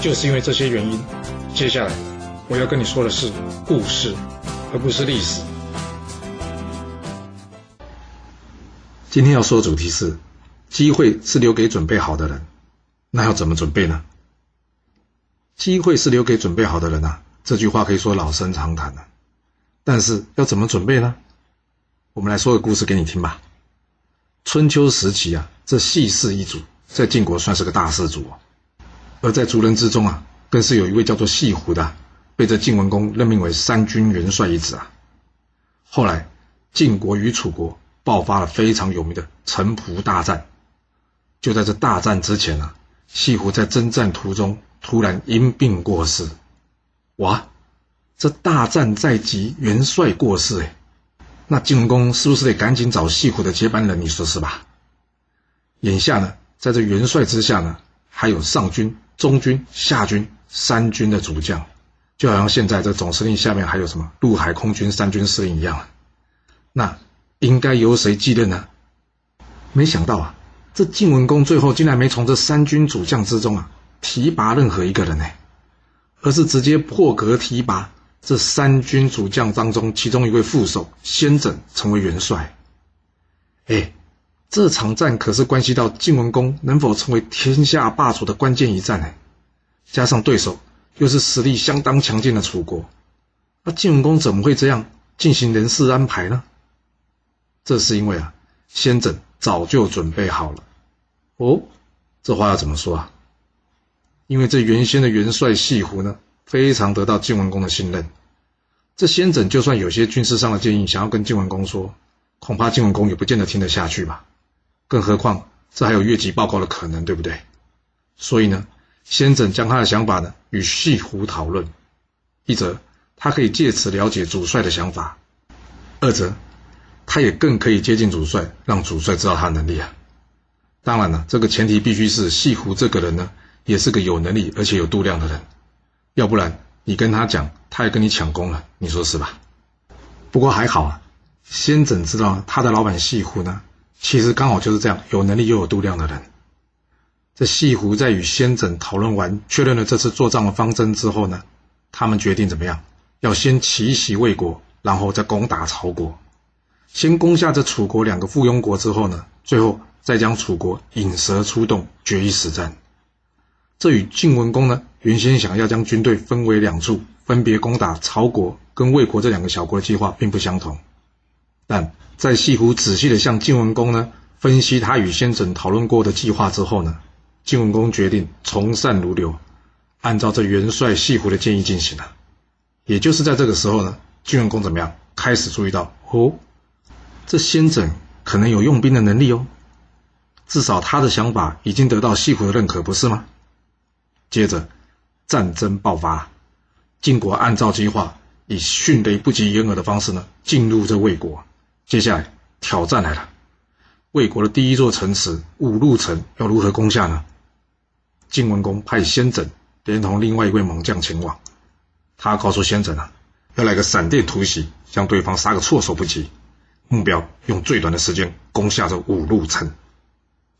就是因为这些原因，接下来我要跟你说的是故事，而不是历史。今天要说的主题是：机会是留给准备好的人。那要怎么准备呢？机会是留给准备好的人啊！这句话可以说老生常谈了。但是要怎么准备呢？我们来说个故事给你听吧。春秋时期啊，这细氏一族在晋国算是个大氏族。而在族人之中啊，更是有一位叫做细胡的，被这晋文公任命为三军元帅一职啊。后来晋国与楚国爆发了非常有名的城濮大战。就在这大战之前啊，西湖在征战途中突然因病过世。哇，这大战在即，元帅过世哎，那晋文公是不是得赶紧找细胡的接班人？你说是吧？眼下呢，在这元帅之下呢，还有上军。中军、下军三军的主将，就好像现在这总司令下面还有什么陆海空军三军司令一样。那应该由谁继任呢？没想到啊，这晋文公最后竟然没从这三军主将之中啊提拔任何一个人呢，而是直接破格提拔这三军主将当中其中一位副手先轸成为元帅。哎。这场战可是关系到晋文公能否成为天下霸主的关键一战呢？加上对手又是实力相当强劲的楚国，那晋文公怎么会这样进行人事安排呢？这是因为啊，先轸早就准备好了。哦，这话要怎么说啊？因为这原先的元帅细胡呢，非常得到晋文公的信任。这先轸就算有些军事上的建议想要跟晋文公说，恐怕晋文公也不见得听得下去吧。更何况，这还有越级报告的可能，对不对？所以呢，先轸将他的想法呢与细胡讨论，一则他可以借此了解主帅的想法，二则他也更可以接近主帅，让主帅知道他的能力啊。当然了，这个前提必须是细胡这个人呢，也是个有能力而且有度量的人，要不然你跟他讲，他也跟你抢功了，你说是吧？不过还好啊，先轸知道他的老板细胡呢。其实刚好就是这样，有能力又有度量的人。这西湖在与先轸讨论完，确认了这次作战的方针之后呢，他们决定怎么样？要先奇袭魏国，然后再攻打曹国。先攻下这楚国两个附庸国之后呢，最后再将楚国引蛇出洞，决一死战。这与晋文公呢原先想要将军队分为两处，分别攻打曹国跟魏国这两个小国的计划并不相同，但。在西湖仔细的向晋文公呢分析他与先轸讨论过的计划之后呢，晋文公决定从善如流，按照这元帅西湖的建议进行了。也就是在这个时候呢，晋文公怎么样？开始注意到哦，这先轸可能有用兵的能力哦，至少他的想法已经得到西湖的认可，不是吗？接着战争爆发，晋国按照计划以迅雷不及掩耳的方式呢进入这魏国。接下来挑战来了，魏国的第一座城池五路城要如何攻下呢？晋文公派先轸连同另外一位猛将前往，他告诉先轸啊，要来个闪电突袭，将对方杀个措手不及，目标用最短的时间攻下这五路城。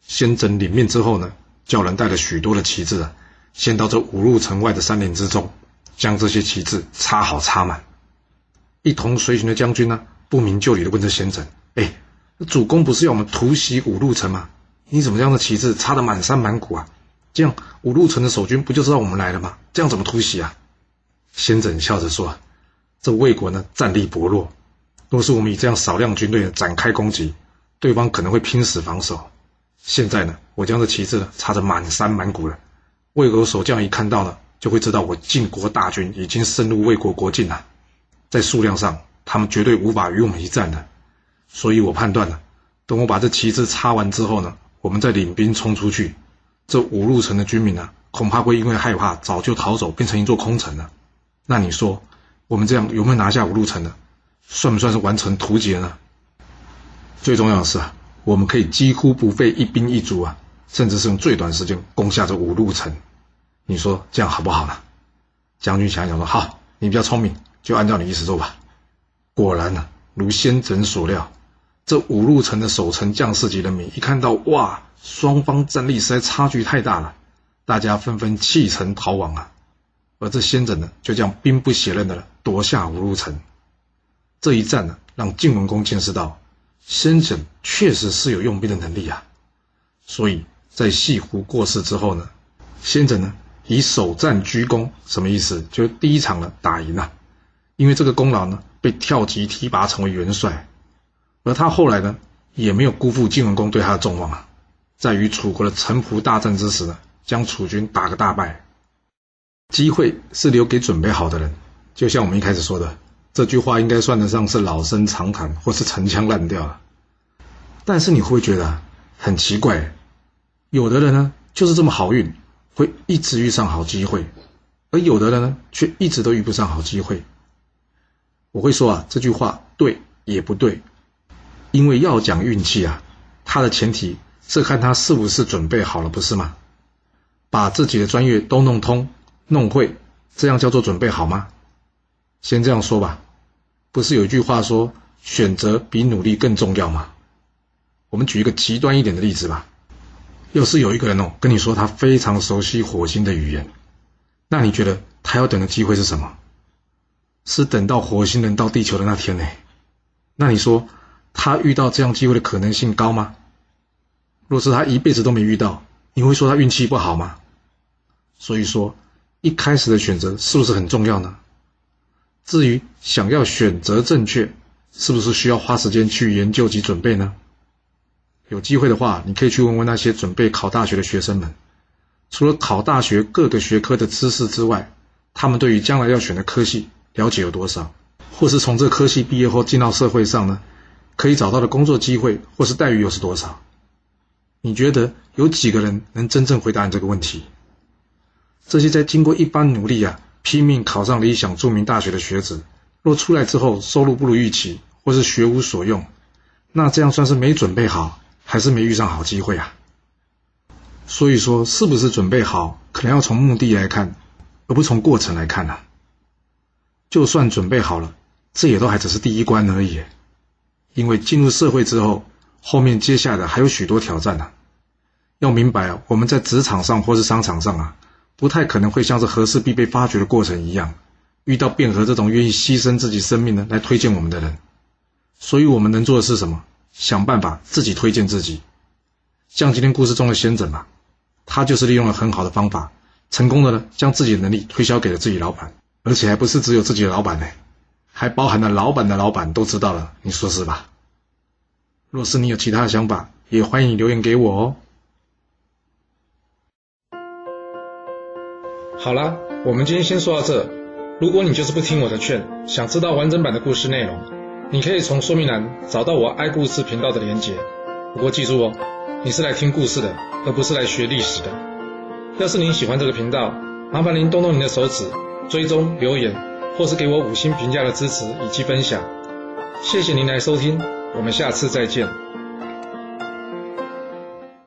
先轸领命之后呢，叫人带了许多的旗帜啊，先到这五路城外的山林之中，将这些旗帜插好插满。一同随行的将军呢？不明就里的问这先轸：“哎，主公不是要我们突袭五路城吗？你怎么将这旗帜插得满山满谷啊？这样五路城的守军不就知道我们来了吗？这样怎么突袭啊？”先轸笑着说：“这魏国呢，战力薄弱，若是我们以这样少量军队展开攻击，对方可能会拼死防守。现在呢，我将这旗帜插得满山满谷了，魏国守将一看到呢，就会知道我晋国大军已经深入魏国国境了，在数量上。”他们绝对无法与我们一战的，所以我判断了，等我把这旗帜插完之后呢，我们再领兵冲出去，这五路城的军民呢，恐怕会因为害怕早就逃走，变成一座空城了。那你说，我们这样有没有拿下五路城呢？算不算是完成图解呢？最重要的是啊，我们可以几乎不费一兵一卒啊，甚至是用最短时间攻下这五路城。你说这样好不好呢？将军想想说：“好，你比较聪明，就按照你意思做吧。”果然呢，如先轸所料，这五路城的守城将士级人民一看到哇，双方战力实在差距太大了，大家纷纷弃城逃亡啊。而这先轸呢，就这样兵不血刃的夺下五路城。这一战呢，让晋文公见识到，先轸确实是有用兵的能力啊。所以在西湖过世之后呢，先轸呢以首战居功，什么意思？就第一场呢打赢了，因为这个功劳呢被跳级提拔成为元帅。而他后来呢，也没有辜负晋文公对他的重望啊，在与楚国的城濮大战之时呢，将楚军打个大败。机会是留给准备好的人，就像我们一开始说的，这句话应该算得上是老生常谈，或是陈腔滥调了。但是你会不会觉得很奇怪？有的人呢，就是这么好运，会一直遇上好机会；而有的人呢，却一直都遇不上好机会。我会说啊，这句话对也不对，因为要讲运气啊，它的前提是看他是不是准备好了，不是吗？把自己的专业都弄通。弄会，这样叫做准备好吗？先这样说吧，不是有一句话说选择比努力更重要吗？我们举一个极端一点的例子吧，要是有一个人哦跟你说他非常熟悉火星的语言，那你觉得他要等的机会是什么？是等到火星人到地球的那天呢？那你说他遇到这样机会的可能性高吗？若是他一辈子都没遇到，你会说他运气不好吗？所以说。一开始的选择是不是很重要呢？至于想要选择正确，是不是需要花时间去研究及准备呢？有机会的话，你可以去问问那些准备考大学的学生们，除了考大学各个学科的知识之外，他们对于将来要选的科系了解有多少？或是从这科系毕业后进到社会上呢，可以找到的工作机会或是待遇又是多少？你觉得有几个人能真正回答你这个问题？这些在经过一番努力啊，拼命考上理想著名大学的学子，若出来之后收入不如预期，或是学无所用，那这样算是没准备好，还是没遇上好机会啊？所以说，是不是准备好，可能要从目的来看，而不从过程来看呢？就算准备好了，这也都还只是第一关而已，因为进入社会之后，后面接下的还有许多挑战呢。要明白啊，我们在职场上或是商场上啊。不太可能会像是合适必被发掘的过程一样，遇到卞和这种愿意牺牲自己生命的来推荐我们的人，所以我们能做的是什么？想办法自己推荐自己。像今天故事中的先轸嘛，他就是利用了很好的方法，成功的呢将自己的能力推销给了自己老板，而且还不是只有自己的老板呢，还包含了老板的老板都知道了，你说是吧？若是你有其他的想法，也欢迎留言给我哦。好啦，我们今天先说到这。如果你就是不听我的劝，想知道完整版的故事内容，你可以从说明栏找到我爱故事频道的连结。不过记住哦，你是来听故事的，而不是来学历史的。要是您喜欢这个频道，麻烦您动动您的手指，追踪、留言，或是给我五星评价的支持以及分享。谢谢您来收听，我们下次再见。